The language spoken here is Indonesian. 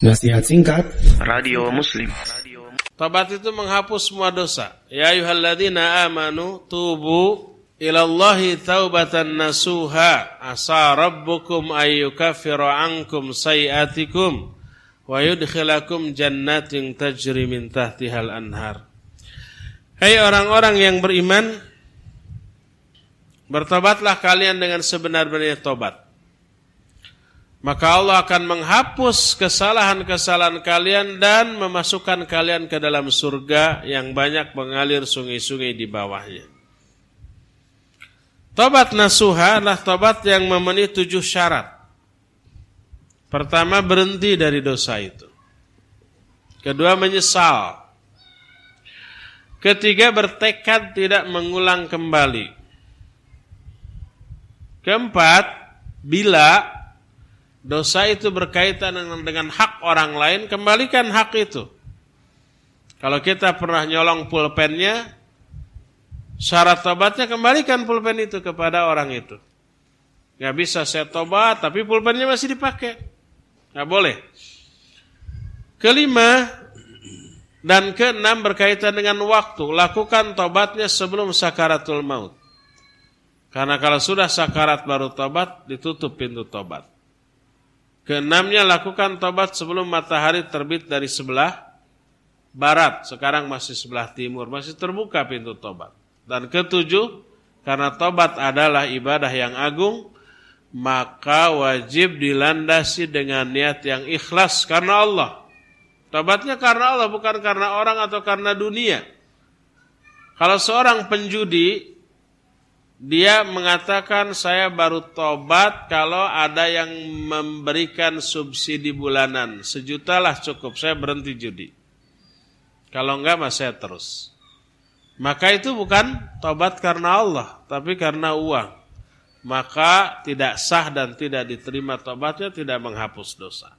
Nasihat singkat Radio Muslim. Tobat itu menghapus semua dosa. Ya ayyuhalladzina amanu tubu ilallahi taubatan nasuha asa rabbukum ayyukaffira ankum sayiatikum wa yudkhilakum jannatin tajri min tahtihal anhar. Hai orang-orang yang beriman, bertobatlah kalian dengan sebenar-benarnya tobat maka Allah akan menghapus kesalahan-kesalahan kalian dan memasukkan kalian ke dalam surga yang banyak mengalir sungai-sungai di bawahnya. Tobat nasuha adalah tobat yang memenuhi tujuh syarat. Pertama berhenti dari dosa itu. Kedua menyesal. Ketiga bertekad tidak mengulang kembali. Keempat, bila dosa itu berkaitan dengan, dengan hak orang lain, kembalikan hak itu. Kalau kita pernah nyolong pulpennya, syarat tobatnya kembalikan pulpen itu kepada orang itu. Gak bisa saya tobat, tapi pulpennya masih dipakai. Gak boleh. Kelima dan keenam berkaitan dengan waktu. Lakukan tobatnya sebelum sakaratul maut. Karena kalau sudah sakarat baru tobat, ditutup pintu tobat. Keenamnya lakukan tobat sebelum matahari terbit dari sebelah barat. Sekarang masih sebelah timur. Masih terbuka pintu tobat. Dan ketujuh, karena tobat adalah ibadah yang agung, maka wajib dilandasi dengan niat yang ikhlas karena Allah. Tobatnya karena Allah, bukan karena orang atau karena dunia. Kalau seorang penjudi dia mengatakan saya baru tobat kalau ada yang memberikan subsidi bulanan. Sejuta lah cukup, saya berhenti judi. Kalau enggak mas saya terus. Maka itu bukan tobat karena Allah, tapi karena uang. Maka tidak sah dan tidak diterima tobatnya, tidak menghapus dosa.